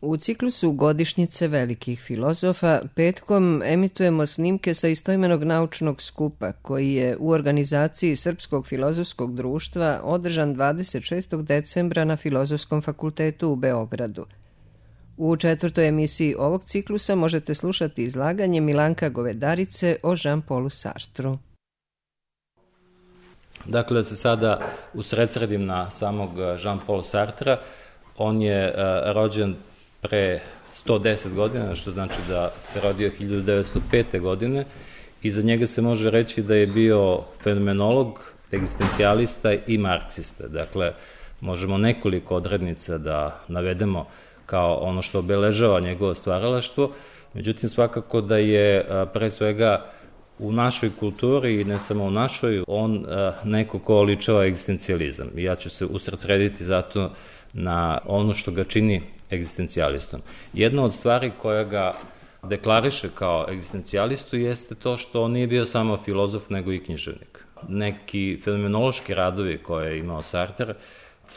U ciklusu godišnjice velikih filozofa petkom emitujemo snimke sa istoimenog naučnog skupa koji je u organizaciji Srpskog filozofskog društva održan 26. decembra na Filozofskom fakultetu u Beogradu. U četvrtoj emisiji ovog ciklusa možete slušati izlaganje Milanka Govedarice o Jean-Paulu Sartru. Dakle, da se sada usredsredim na samog Jean-Paul Sartra. On je uh, rođen pre 110 godina, što znači da se rodio 1905. godine i za njega se može reći da je bio fenomenolog, egzistencijalista i marksista. Dakle, možemo nekoliko odrednica da navedemo kao ono što obeležava njegovo stvaralaštvo, međutim svakako da je pre svega u našoj kulturi i ne samo u našoj, on neko ko oličava egzistencijalizam. Ja ću se usredsrediti zato na ono što ga čini egzistencijalistom. Jedna od stvari koja ga deklariše kao egzistencijalistu jeste to što on nije bio samo filozof, nego i književnik. Neki fenomenološki radovi koje je imao Sartre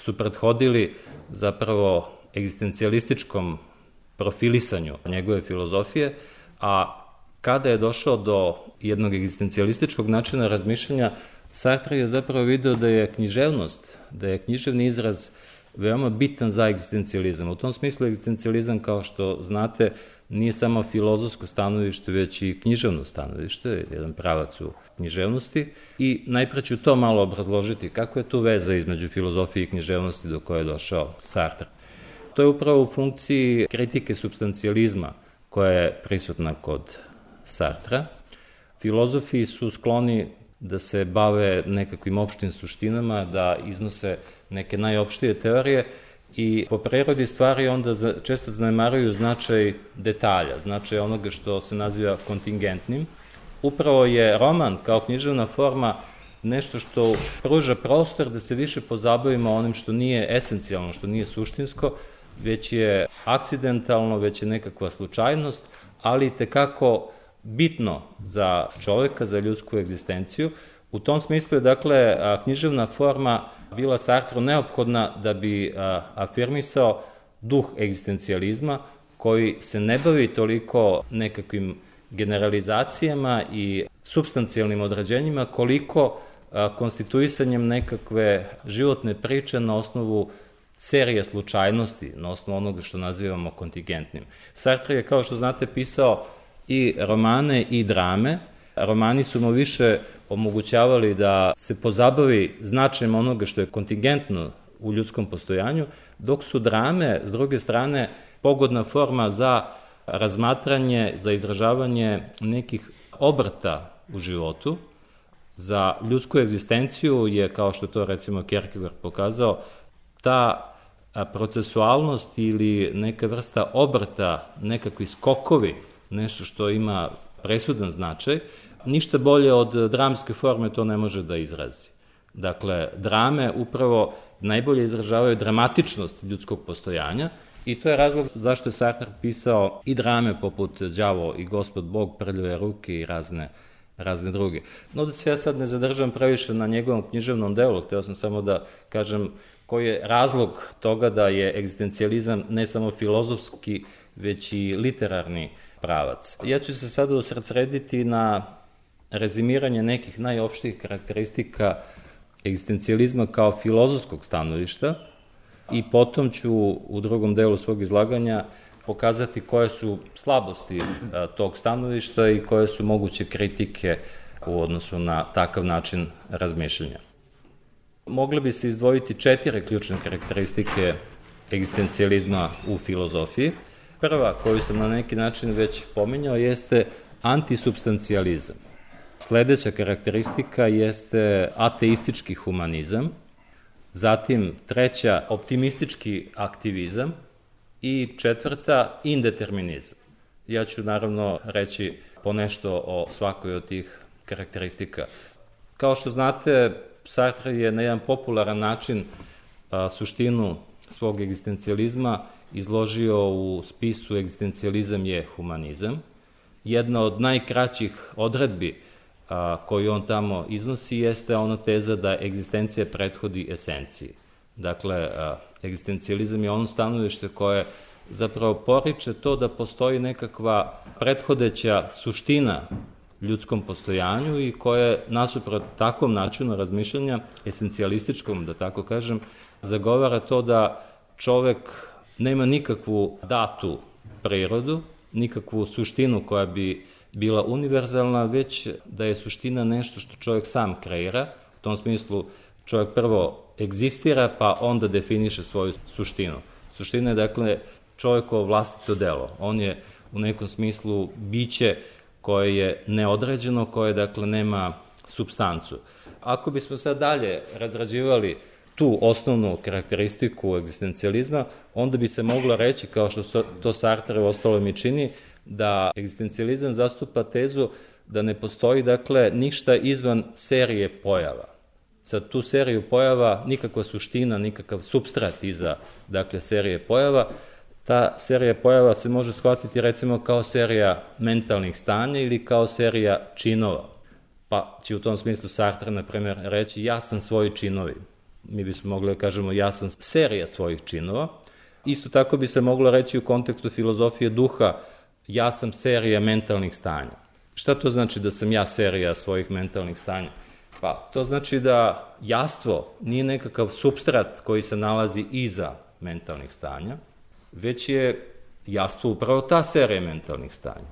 su prethodili zapravo egzistencijalističkom profilisanju njegove filozofije, a kada je došao do jednog egzistencijalističkog načina razmišljanja, Sartre je zapravo video da je književnost, da je književni izraz veoma bitan za egzistencijalizam. U tom smislu egzistencijalizam, kao što znate, nije samo filozofsko stanovište, već i književno stanovište, jedan pravac u književnosti. I najpre ću to malo obrazložiti, kako je tu veza između filozofije i književnosti do koje je došao Sartre. To je upravo u funkciji kritike substancijalizma koja je prisutna kod Sartra. Filozofi su skloni da se bave nekakvim opštim suštinama, da iznose neke najopštije teorije i po prirodi stvari onda za, često zanemaruju značaj detalja, značaj onoga što se naziva kontingentnim. Upravo je roman kao književna forma nešto što pruža prostor da se više pozabavimo onim što nije esencijalno, što nije suštinsko, već je akcidentalno, već je nekakva slučajnost, ali tekako bitno za čoveka, za ljudsku egzistenciju. U tom smislu je, dakle, književna forma bila Sartru neophodna da bi afirmisao duh egzistencijalizma koji se ne bavi toliko nekakvim generalizacijama i substancijalnim odrađenjima koliko konstituisanjem nekakve životne priče na osnovu serije slučajnosti, na osnovu onoga što nazivamo kontingentnim. Sartre je, kao što znate, pisao i romane i drame. Romani su mu više omogućavali da se pozabavi značajem onoga što je kontingentno u ljudskom postojanju, dok su drame, s druge strane, pogodna forma za razmatranje, za izražavanje nekih obrta u životu, za ljudsku egzistenciju je, kao što to recimo Kierkegaard pokazao, ta procesualnost ili neka vrsta obrta, nekakvi skokovi nešto što ima presudan značaj, ništa bolje od dramske forme to ne može da izrazi. Dakle, drame upravo najbolje izražavaju dramatičnost ljudskog postojanja i to je razlog zašto je Sartre pisao i drame poput Đavo i Gospod Bog, Prljave ruke i razne razne druge. No da se ja sad ne zadržam previše na njegovom književnom delu, hteo sam samo da kažem koji je razlog toga da je egzistencijalizam ne samo filozofski, već i literarni pravac. Ja ću se sada usredsrediti na rezimiranje nekih najopštih karakteristika egzistencijalizma kao filozofskog stanovišta i potom ću u drugom delu svog izlaganja pokazati koje su slabosti tog stanovišta i koje su moguće kritike u odnosu na takav način razmišljanja. Mogli bi se izdvojiti četiri ključne karakteristike egzistencijalizma u filozofiji – Prva koju sam na neki način već pominjao jeste antisubstancijalizam. Sledeća karakteristika jeste ateistički humanizam, zatim treća optimistički aktivizam i četvrta indeterminizam. Ja ću naravno reći ponešto o svakoj od tih karakteristika. Kao što znate, Sartre je na jedan popularan način a, suštinu svog egzistencijalizma izložio u spisu egzistencijalizam je humanizam. Jedna od najkraćih odredbi a, koju on tamo iznosi jeste ona teza da egzistencija prethodi esenciji. Dakle, egzistencijalizam je ono stanovište koje zapravo poriče to da postoji nekakva prethodeća suština ljudskom postojanju i koja nasuprot takvom načinu razmišljanja, esencijalističkom, da tako kažem, zagovara to da čovek nema nikakvu datu prirodu, nikakvu suštinu koja bi bila univerzalna, već da je suština nešto što čovjek sam kreira. U tom smislu čovjek prvo egzistira, pa onda definiše svoju suštinu. Suština je, dakle, čovjekovo vlastito delo. On je u nekom smislu biće koje je neodređeno, koje, dakle, nema substancu. Ako bismo sad dalje razrađivali tu osnovnu karakteristiku egzistencijalizma, onda bi se moglo reći, kao što to Sartre u ostalom i čini, da egzistencijalizam zastupa tezu da ne postoji, dakle, ništa izvan serije pojava. Sad tu seriju pojava, nikakva suština, nikakav substrat iza, dakle, serije pojava, ta serija pojava se može shvatiti recimo kao serija mentalnih stanja ili kao serija činova. Pa će u tom smislu Sartre, na primjer, reći ja sam svoji činovi. Mi bismo mogli da kažemo ja sam serija svojih činova. Isto tako bi se moglo reći u kontekstu filozofije duha ja sam serija mentalnih stanja. Šta to znači da sam ja serija svojih mentalnih stanja? Pa, to znači da jastvo nije nekakav substrat koji se nalazi iza mentalnih stanja, već je jastvo upravo ta serija mentalnih stanja.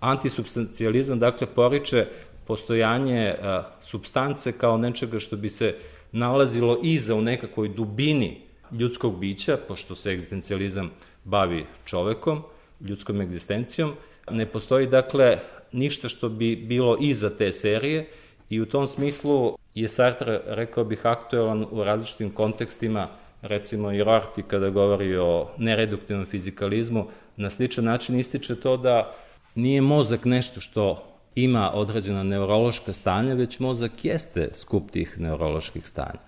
Antisubstancijalizam, dakle, poriče postojanje a, substance kao nečega što bi se nalazilo iza u nekakvoj dubini ljudskog bića, pošto se egzistencijalizam bavi čovekom, ljudskom egzistencijom. Ne postoji, dakle, ništa što bi bilo iza te serije i u tom smislu je Sartre, rekao bih, aktuelan u različitim kontekstima, recimo i Rorty kada govori o nereduktivnom fizikalizmu, na sličan način ističe to da nije mozak nešto što ima određena neurološka stanja, već mozak jeste skup tih neuroloških stanja.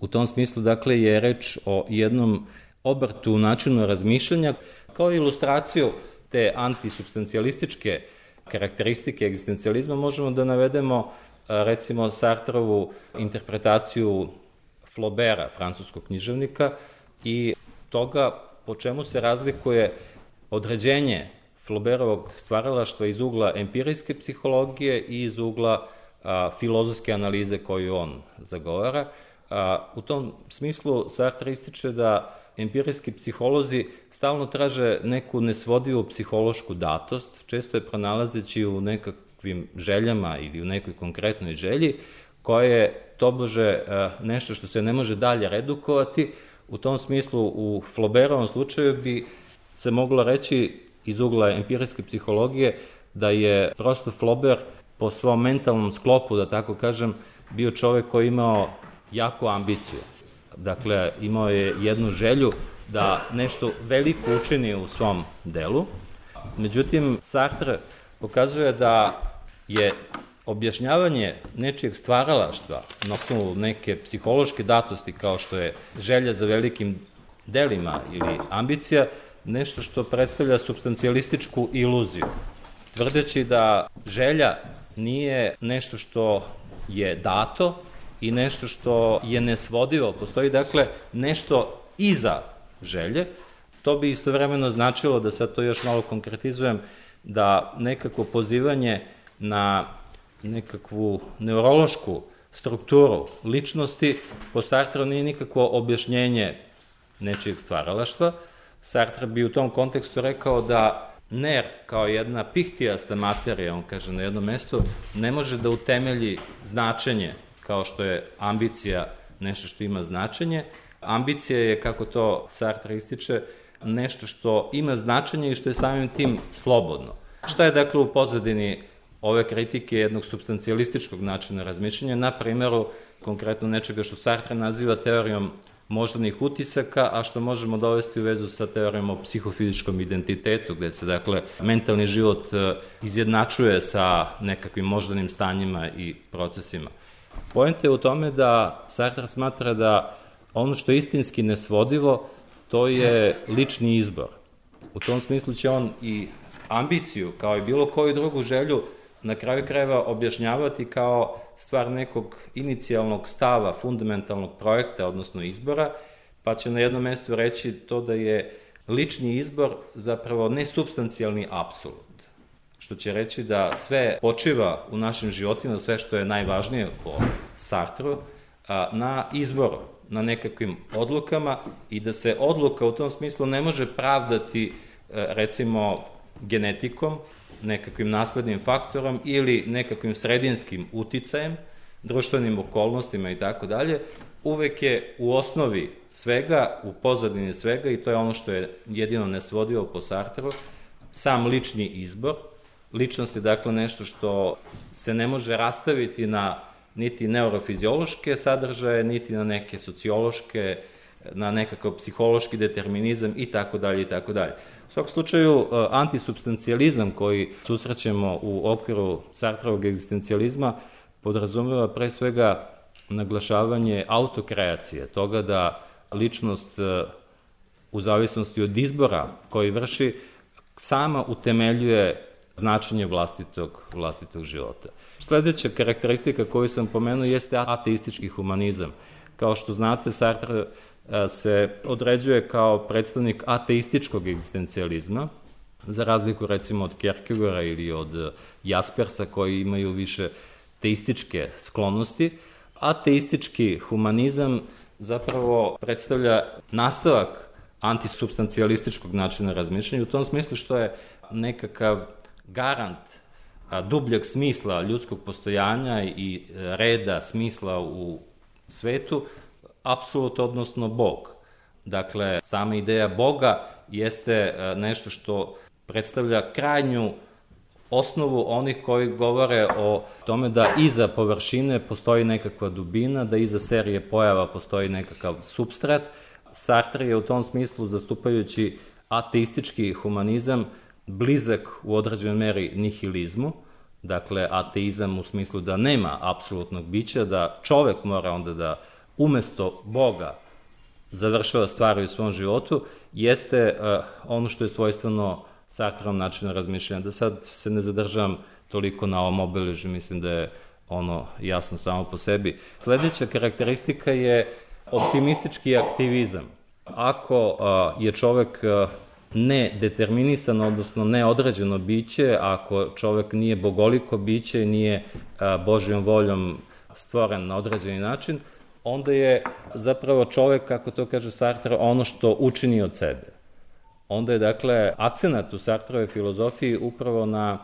U tom smislu, dakle, je reč o jednom obrtu načinu razmišljanja Kao ilustraciju te antisubstancijalističke karakteristike egzistencijalizma možemo da navedemo recimo Sartrovu interpretaciju Flaubera, francuskog književnika, i toga po čemu se razlikuje određenje Flauberovog stvaralaštva iz ugla empirijske psihologije i iz ugla a, filozofske analize koju on zagovara. A, u tom smislu Sartre ističe da empirijski psiholozi stalno traže neku nesvodivu psihološku datost, često je pronalazeći u nekakvim željama ili u nekoj konkretnoj želji, koja je tobože e, nešto što se ne može dalje redukovati. U tom smislu, u Flauberovom slučaju bi se moglo reći iz ugla empirijske psihologije da je prosto Flaubert po svom mentalnom sklopu, da tako kažem, bio čovek koji imao jaku ambiciju. Dakle, imao je jednu želju da nešto veliko učini u svom delu. Međutim, Sartre pokazuje da je objašnjavanje nečijeg stvaralaštva na osnovu neke psihološke datosti kao što je želja za velikim delima ili ambicija, nešto što predstavlja substancijalističku iluziju. Tvrdeći da želja nije nešto što je dato, i nešto što je nesvodivo. Postoji dakle nešto iza želje. To bi istovremeno značilo, da sad to još malo konkretizujem, da nekako pozivanje na nekakvu neurološku strukturu ličnosti po Sartre nije nikakvo objašnjenje nečijeg stvaralaštva. Sartre bi u tom kontekstu rekao da nerv kao jedna pihtijasta materija, on kaže na jednom mestu, ne može da utemelji značenje kao što je ambicija nešto što ima značenje. Ambicija je, kako to Sartre ističe, nešto što ima značenje i što je samim tim slobodno. Šta je dakle u pozadini ove kritike jednog substancijalističkog načina razmišljanja, na primjeru konkretno nečega što Sartre naziva teorijom moždanih utisaka, a što možemo dovesti u vezu sa teorijom o psihofizičkom identitetu, gde se, dakle, mentalni život e, izjednačuje sa nekakvim moždanim stanjima i procesima. Pojenta je u tome da Sartre smatra da ono što je istinski nesvodivo, to je lični izbor. U tom smislu će on i ambiciju, kao i bilo koju drugu želju, na kraju krajeva objašnjavati kao stvar nekog inicijalnog stava, fundamentalnog projekta, odnosno izbora, pa će na jednom mestu reći to da je lični izbor zapravo nesubstancijalni apsolut što će reći da sve počiva u našim životima, sve što je najvažnije po Sartru, na izboru, na nekakvim odlukama i da se odluka u tom smislu ne može pravdati e, recimo genetikom, nekakvim naslednim faktorom ili nekakvim sredinskim uticajem, društvenim okolnostima i tako dalje, uvek je u osnovi svega, u pozadini svega, i to je ono što je jedino nesvodivo po Sartru, sam lični izbor. Ličnost je dakle nešto što se ne može rastaviti na niti neurofiziološke sadržaje, niti na neke sociološke, na nekakav psihološki determinizam i tako dalje i tako dalje. U svakom slučaju, e, antisubstancializam koji susrećemo u okviru Sartrovog egzistencijalizma podrazumeva pre svega naglašavanje autokreacije, toga da ličnost e, u zavisnosti od izbora koji vrši sama utemeljuje značenje vlastitog, vlastitog života. Sledeća karakteristika koju sam pomenuo jeste ateistički humanizam. Kao što znate, Sartre e, se određuje kao predstavnik ateističkog egzistencijalizma, za razliku recimo od Kierkegaarda ili od Jaspersa koji imaju više teističke sklonosti. Ateistički humanizam zapravo predstavlja nastavak antisubstancijalističkog načina razmišljanja u tom smislu što je nekakav garant dubljeg smisla ljudskog postojanja i reda smisla u svetu, apsolut, odnosno Bog. Dakle, sama ideja Boga jeste nešto što predstavlja krajnju osnovu onih koji govore o tome da iza površine postoji nekakva dubina, da iza serije pojava postoji nekakav substrat. Sartre je u tom smislu, zastupajući ateistički humanizam, blizak u određenoj meri nihilizmu, dakle ateizam u smislu da nema apsolutnog bića, da čovek mora onda da umesto Boga završava stvari u svom životu, jeste uh, ono što je svojstveno Sartrom načina razmišljanja. Da sad se ne zadržavam toliko na ovom obeležu, mislim da je ono jasno samo po sebi. Sledeća karakteristika je optimistički aktivizam. Ako a, je čovek a, nedeterminisan, odnosno neodređeno biće, ako čovek nije bogoliko biće nije Božjom voljom stvoren na određeni način, onda je zapravo čovek, kako to kaže Sartre, ono što učini od sebe. Onda je dakle akcenat u Sartrove filozofiji upravo na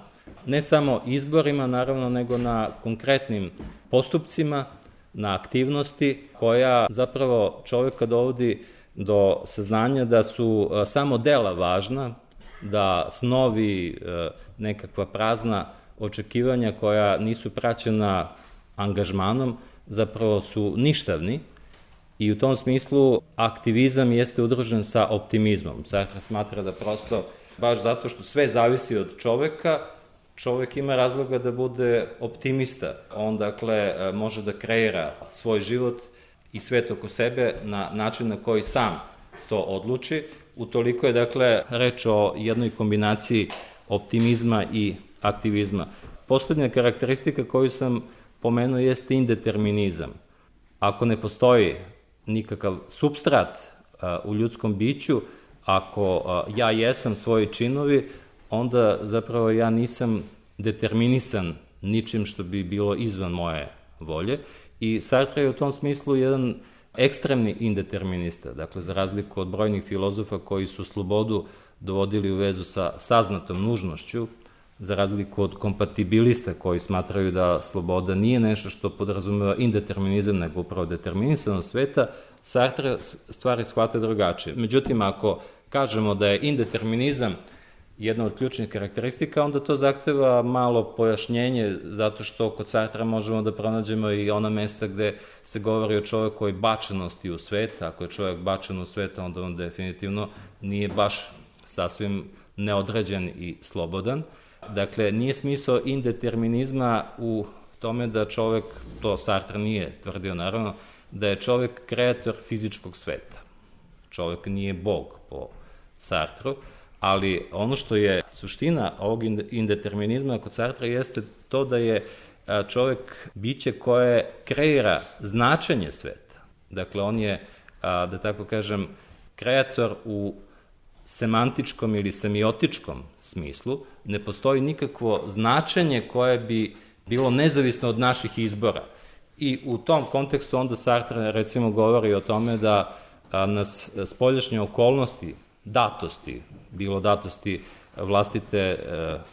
ne samo izborima, naravno, nego na konkretnim postupcima, na aktivnosti koja zapravo čoveka dovodi do saznanja da su samo dela važna, da snovi nekakva prazna očekivanja koja nisu praćena angažmanom zapravo su ništavni I u tom smislu aktivizam jeste udružen sa optimizmom. Sartre smatra da prosto, baš zato što sve zavisi od čoveka, čovek ima razloga da bude optimista. On, dakle, može da kreira svoj život i svet oko sebe na način na koji sam to odluči. Utoliko je, dakle, reč o jednoj kombinaciji optimizma i aktivizma. Poslednja karakteristika koju sam pomenuo jeste indeterminizam. Ako ne postoji nikakav substrat u ljudskom biću, ako ja jesam svoji činovi, onda zapravo ja nisam determinisan ničim što bi bilo izvan moje volje. I Sartre je u tom smislu jedan ekstremni indeterminista, dakle za razliku od brojnih filozofa koji su slobodu dovodili u vezu sa saznatom nužnošću, za razliku od kompatibilista koji smatraju da sloboda nije nešto što podrazumeva indeterminizam, nego upravo determinisanost sveta, Sartre stvari shvate drugačije. Međutim, ako kažemo da je indeterminizam jedna od ključnih karakteristika, onda to zahteva malo pojašnjenje, zato što kod Sartra možemo da pronađemo i ona mesta gde se govori o čovekoj bačenosti u svet. Ako je čovek bačen u svet, onda on definitivno nije baš sasvim neodređen i slobodan. Dakle, nije smisao indeterminizma u tome da čovek, to Sartre nije tvrdio naravno, da je čovek kreator fizičkog sveta. Čovek nije bog po Sartru, ali ono što je suština ovog indeterminizma kod Sartra jeste to da je čovek biće koje kreira značenje sveta. Dakle, on je, da tako kažem, kreator u semantičkom ili semiotičkom smislu ne postoji nikakvo značenje koje bi bilo nezavisno od naših izbora. I u tom kontekstu onda Sartre recimo govori o tome da nas spoljašnje okolnosti, datosti, bilo datosti vlastite e,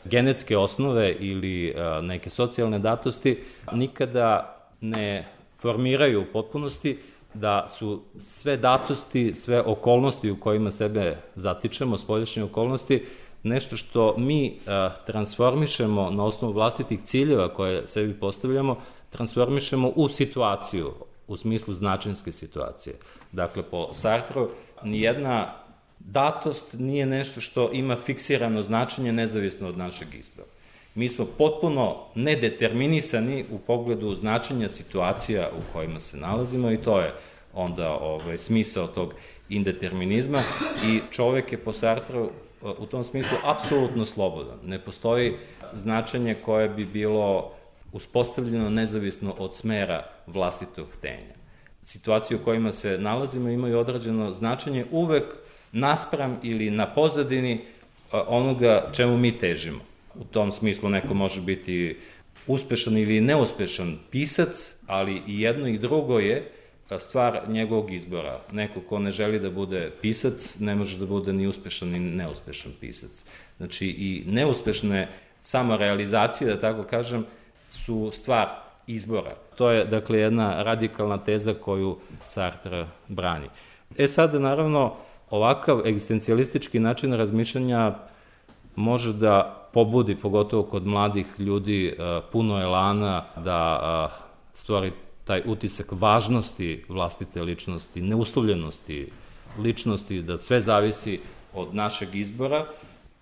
genetske osnove ili e, neke socijalne datosti, nikada ne formiraju u potpunosti da su sve datosti, sve okolnosti u kojima sebe zatičemo, spoljašnje okolnosti, nešto što mi a, transformišemo na osnovu vlastitih ciljeva koje sebi postavljamo, transformišemo u situaciju, u smislu značinske situacije. Dakle, po Sartru, nijedna datost nije nešto što ima fiksirano značenje nezavisno od našeg izbora. Mi smo potpuno nedeterminisani u pogledu značenja situacija u kojima se nalazimo i to je onda ovaj, smisao tog indeterminizma i čovek je po Sartru u tom smislu apsolutno slobodan. Ne postoji značenje koje bi bilo uspostavljeno nezavisno od smera vlastitog htenja. Situacije u kojima se nalazimo imaju određeno značenje uvek naspram ili na pozadini onoga čemu mi težimo. U tom smislu neko može biti uspešan ili neuspešan pisac, ali i jedno i drugo je stvar njegovog izbora. Neko ko ne želi da bude pisac, ne može da bude ni uspešan ni neuspešan pisac. Znači i neuspešne samorealizacije, da tako kažem, su stvar izbora. To je, dakle, jedna radikalna teza koju Sartre brani. E sad, naravno, ovakav egzistencijalistički način razmišljanja može da pobudi, pogotovo kod mladih ljudi, e, puno elana da e, stvori taj utisak važnosti vlastite ličnosti, neuslovljenosti ličnosti, da sve zavisi od našeg izbora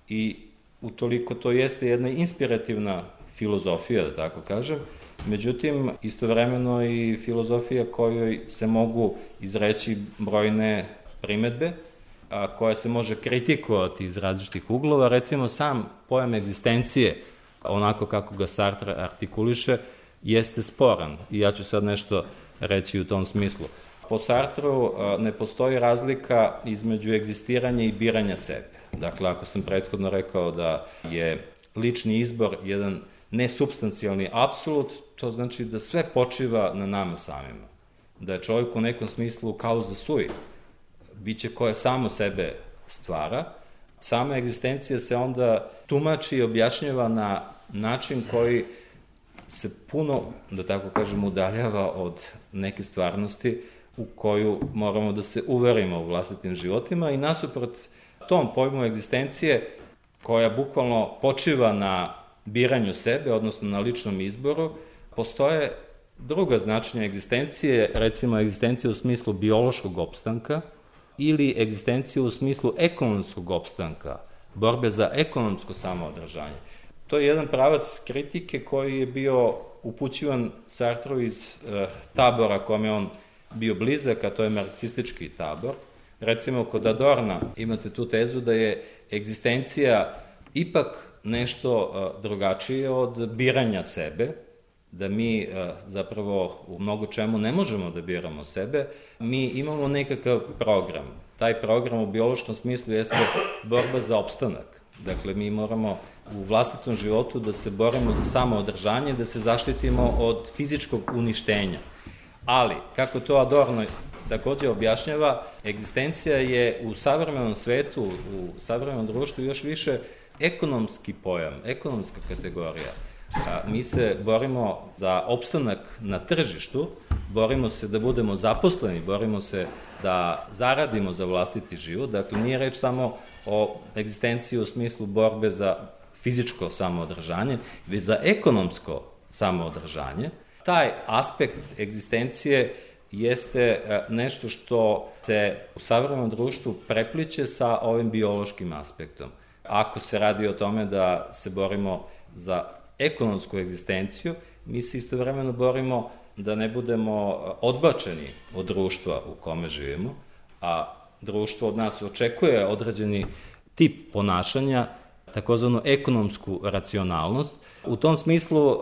i utoliko to jeste jedna inspirativna filozofija, da tako kažem, međutim, istovremeno i filozofija kojoj se mogu izreći brojne primetbe, a, koja se može kritikovati iz različitih uglova, recimo sam pojam egzistencije, onako kako ga Sartre artikuliše, jeste sporan i ja ću sad nešto reći u tom smislu. Po Sartru ne postoji razlika između egzistiranja i biranja sebe. Dakle, ako sam prethodno rekao da je lični izbor jedan nesubstancijalni apsolut, to znači da sve počiva na nama samima. Da je čovjek u nekom smislu za sui, biće koje samo sebe stvara, sama egzistencija se onda tumači i objašnjava na način koji se puno, da tako kažem, udaljava od neke stvarnosti u koju moramo da se uverimo u vlastitim životima i nasuprot tom pojmu egzistencije koja bukvalno počiva na biranju sebe, odnosno na ličnom izboru, postoje druga značenja egzistencije, recimo egzistencija u smislu biološkog opstanka ili egzistencija u smislu ekonomskog opstanka, borbe za ekonomsko samoodražanje. To je jedan pravac kritike koji je bio upućivan Sartru iz e, tabora kome on bio blizak, a to je marksistički tabor. Recimo, kod Adorna imate tu tezu da je egzistencija ipak nešto e, drugačije od biranja sebe, da mi e, zapravo u mnogo čemu ne možemo da biramo sebe, mi imamo nekakav program. Taj program u biološkom smislu jeste borba za opstanak. Dakle, mi moramo u vlastitom životu da se borimo za samoodržanje, da se zaštitimo od fizičkog uništenja. Ali, kako to Adorno takođe objašnjava, egzistencija je u savremenom svetu, u savremenom društvu još više ekonomski pojam, ekonomska kategorija. Mi se borimo za opstanak na tržištu, borimo se da budemo zaposleni, borimo se da zaradimo za vlastiti život, dakle nije reč samo o egzistenciji u smislu borbe za fizičko samoodržanje, već za ekonomsko samoodržanje. Taj aspekt egzistencije jeste e, nešto što se u savremenom društvu prepliče sa ovim biološkim aspektom. Ako se radi o tome da se borimo za ekonomsku egzistenciju, mi se istovremeno borimo da ne budemo e, odbačeni od društva u kome živimo, a društvo od nas očekuje određeni tip ponašanja takozvanu ekonomsku racionalnost. U tom smislu, uh,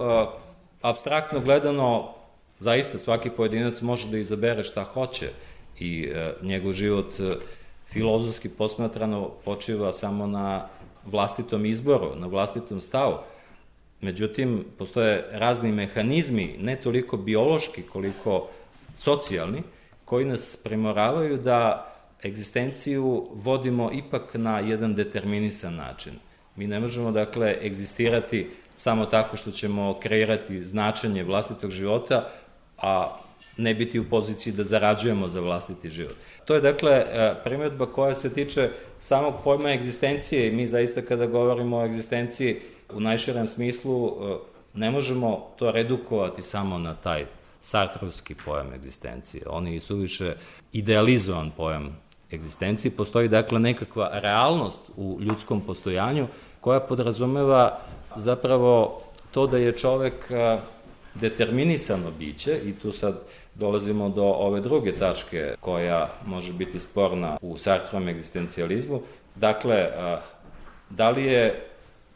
abstraktno gledano, zaista svaki pojedinac može da izabere šta hoće i uh, njegov život uh, filozofski posmatrano počiva samo na vlastitom izboru, na vlastitom stavu. Međutim, postoje razni mehanizmi, ne toliko biološki koliko socijalni, koji nas primoravaju da egzistenciju vodimo ipak na jedan determinisan način. Mi ne možemo, dakle, egzistirati samo tako što ćemo kreirati značenje vlastitog života, a ne biti u poziciji da zarađujemo za vlastiti život. To je, dakle, e, primjedba koja se tiče samog pojma egzistencije i mi zaista kada govorimo o egzistenciji u najširem smislu e, ne možemo to redukovati samo na taj sartrovski pojam egzistencije. On je suviše idealizovan pojam egzistencije. Postoji dakle nekakva realnost u ljudskom postojanju koja podrazumeva zapravo to da je čovek determinisano biće i tu sad dolazimo do ove druge tačke koja može biti sporna u Sartrovom egzistencijalizmu. Dakle, da li je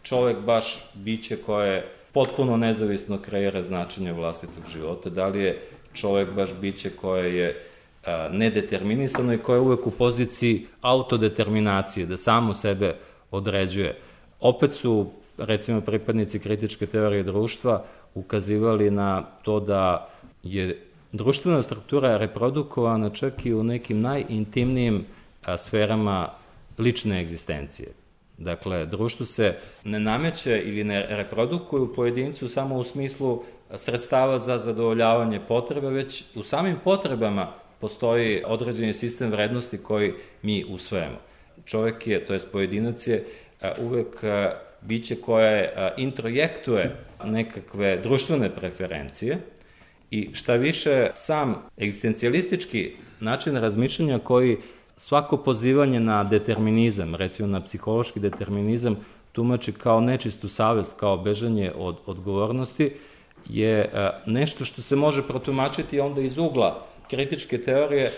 čovek baš biće koje potpuno nezavisno kreira značenje vlastitog života, da li je čovek baš biće koje je nedeterminisano i koje je uvek u poziciji autodeterminacije, da samo sebe određuje. Opet su, recimo, pripadnici kritičke teorije društva ukazivali na to da je društvena struktura reprodukovana čak i u nekim najintimnijim sferama lične egzistencije. Dakle, društvo se ne nameće ili ne reprodukuje u pojedincu samo u smislu sredstava za zadovoljavanje potreba, već u samim potrebama postoji određeni sistem vrednosti koji mi usvojamo. Čovek je, to je pojedinac je, uvek biće koje introjektuje nekakve društvene preferencije i šta više sam egzistencijalistički način razmišljanja koji svako pozivanje na determinizam, recimo na psihološki determinizam, tumači kao nečistu savest, kao bežanje od odgovornosti, je nešto što se može protumačiti onda iz ugla kritičke teorije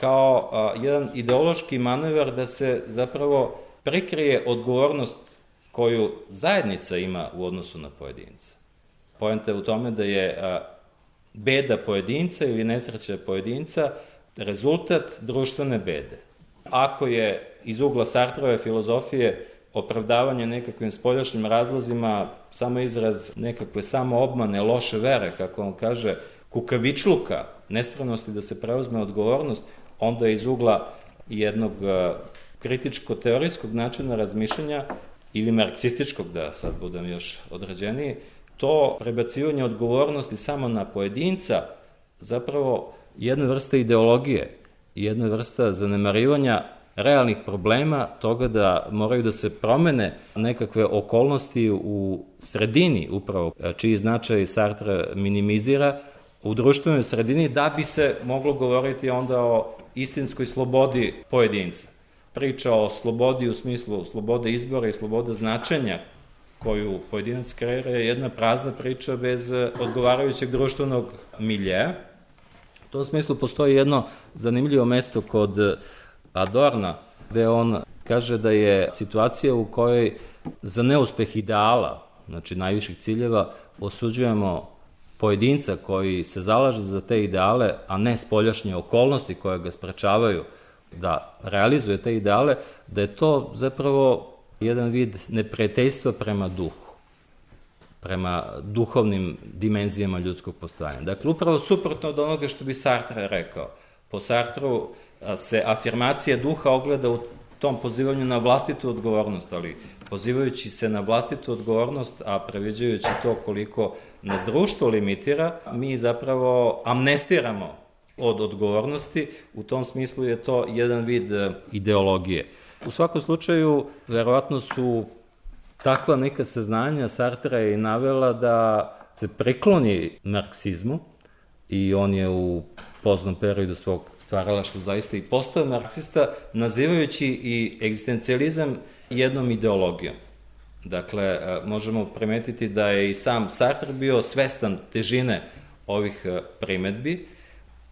kao jedan ideološki manevar da se zapravo prikrije odgovornost koju zajednica ima u odnosu na pojedinca. Pojenta je u tome da je beda pojedinca ili nesreća pojedinca rezultat društvene bede. Ako je iz ugla Sartrove filozofije opravdavanje nekakvim spoljašnjim razlozima samo izraz nekakve samoobmane, loše vere, kako on kaže, kukavičluka, nespravnosti da se preuzme odgovornost, onda iz ugla jednog kritičko-teorijskog načina razmišljanja ili marksističkog, da sad budem još određeniji, to prebacivanje odgovornosti samo na pojedinca zapravo jedna vrsta ideologije, jedna vrsta zanemarivanja realnih problema toga da moraju da se promene nekakve okolnosti u sredini upravo, čiji značaj Sartre minimizira, u društvenoj sredini da bi se moglo govoriti onda o istinskoj slobodi pojedinca. Priča o slobodi u smislu slobode izbora i slobode značenja koju pojedinac kreira je jedna prazna priča bez odgovarajućeg društvenog miljeja. U tom smislu postoji jedno zanimljivo mesto kod Adorna, gde on kaže da je situacija u kojoj za neuspeh ideala, znači najviših ciljeva, osuđujemo pojedinca koji se zalaže za te ideale, a ne spoljašnje okolnosti koje ga sprečavaju da realizuje te ideale, da je to zapravo jedan vid neprijateljstva prema duhu, prema duhovnim dimenzijama ljudskog postojanja. Dakle, upravo suprotno od onoga što bi Sartre rekao. Po Sartru se afirmacija duha ogleda u tom pozivanju na vlastitu odgovornost, ali pozivajući se na vlastitu odgovornost, a previđajući to koliko nas društvo limitira, mi zapravo amnestiramo od odgovornosti, u tom smislu je to jedan vid e, ideologije. U svakom slučaju, verovatno su takva neka saznanja Sartra je navela da se prekloni marksizmu i on je u poznom periodu svog stvaralaštva zaista i postoje marksista, nazivajući i egzistencijalizam jednom ideologijom. Dakle, e, možemo primetiti da je i sam Sartre bio svestan težine ovih e, primetbi,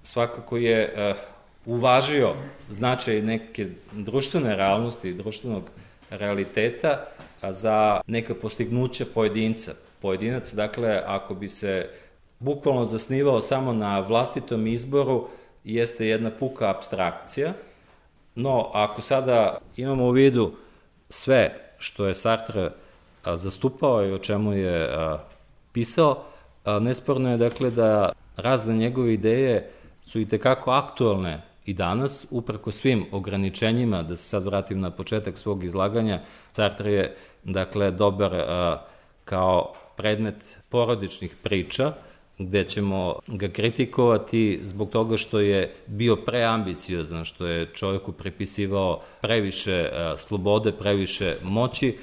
svakako je e, uvažio značaj neke društvene realnosti, društvenog realiteta za neka postignuća pojedinca. Pojedinac, dakle, ako bi se bukvalno zasnivao samo na vlastitom izboru, jeste jedna puka abstrakcija, No, ako sada imamo u vidu sve što je Sartre zastupao i o čemu je pisao, nesporno je dakle da razne njegove ideje su i tekako aktualne i danas, uprako svim ograničenjima, da se sad vratim na početak svog izlaganja, Sartre je, dakle, dobar a, kao predmet porodičnih priča, gde ćemo ga kritikovati zbog toga što je bio preambiciozan, što je čovjeku prepisivao previše a, slobode, previše moći,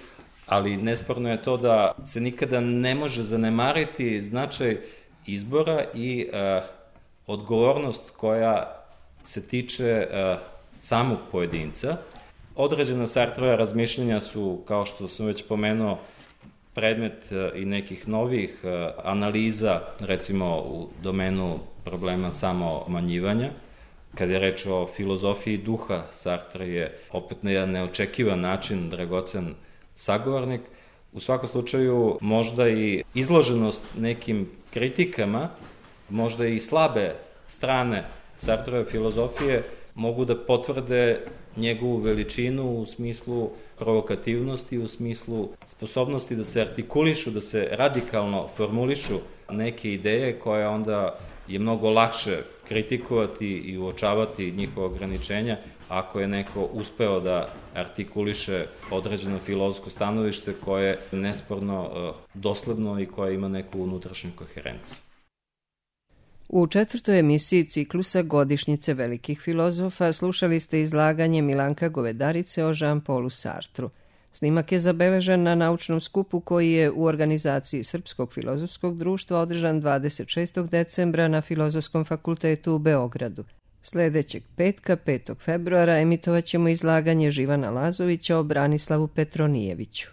ali nesporno je to da se nikada ne može zanemariti značaj izbora i a, odgovornost koja se tiče uh, samog pojedinca. Određena Sartrova razmišljenja su, kao što sam već pomenuo, predmet uh, i nekih novih uh, analiza, recimo u domenu problema samomanjivanja. Kad je reč o filozofiji duha, Sartre je opet na jedan neočekivan način dragocen sagovornik. U svakom slučaju, možda i izloženost nekim kritikama, možda i slabe strane Sartrove filozofije mogu da potvrde njegovu veličinu u smislu provokativnosti, u smislu sposobnosti da se artikulišu, da se radikalno formulišu neke ideje koje onda je mnogo lakše kritikovati i uočavati njihova ograničenja ako je neko uspeo da artikuliše određeno filozofsko stanovište koje je nesporno eh, dosledno i koje ima neku unutrašnju koherenciju. U četvrtoj emisiji ciklusa Godišnjice velikih filozofa slušali ste izlaganje Milanka Govedarice o Jean-Paulu Sartru. Snimak je zabeležen na naučnom skupu koji je u organizaciji Srpskog filozofskog društva održan 26. decembra na Filozofskom fakultetu u Beogradu. Sledećeg petka, 5. februara, emitovaćemo izlaganje Živana Lazovića o Branislavu Petronijeviću.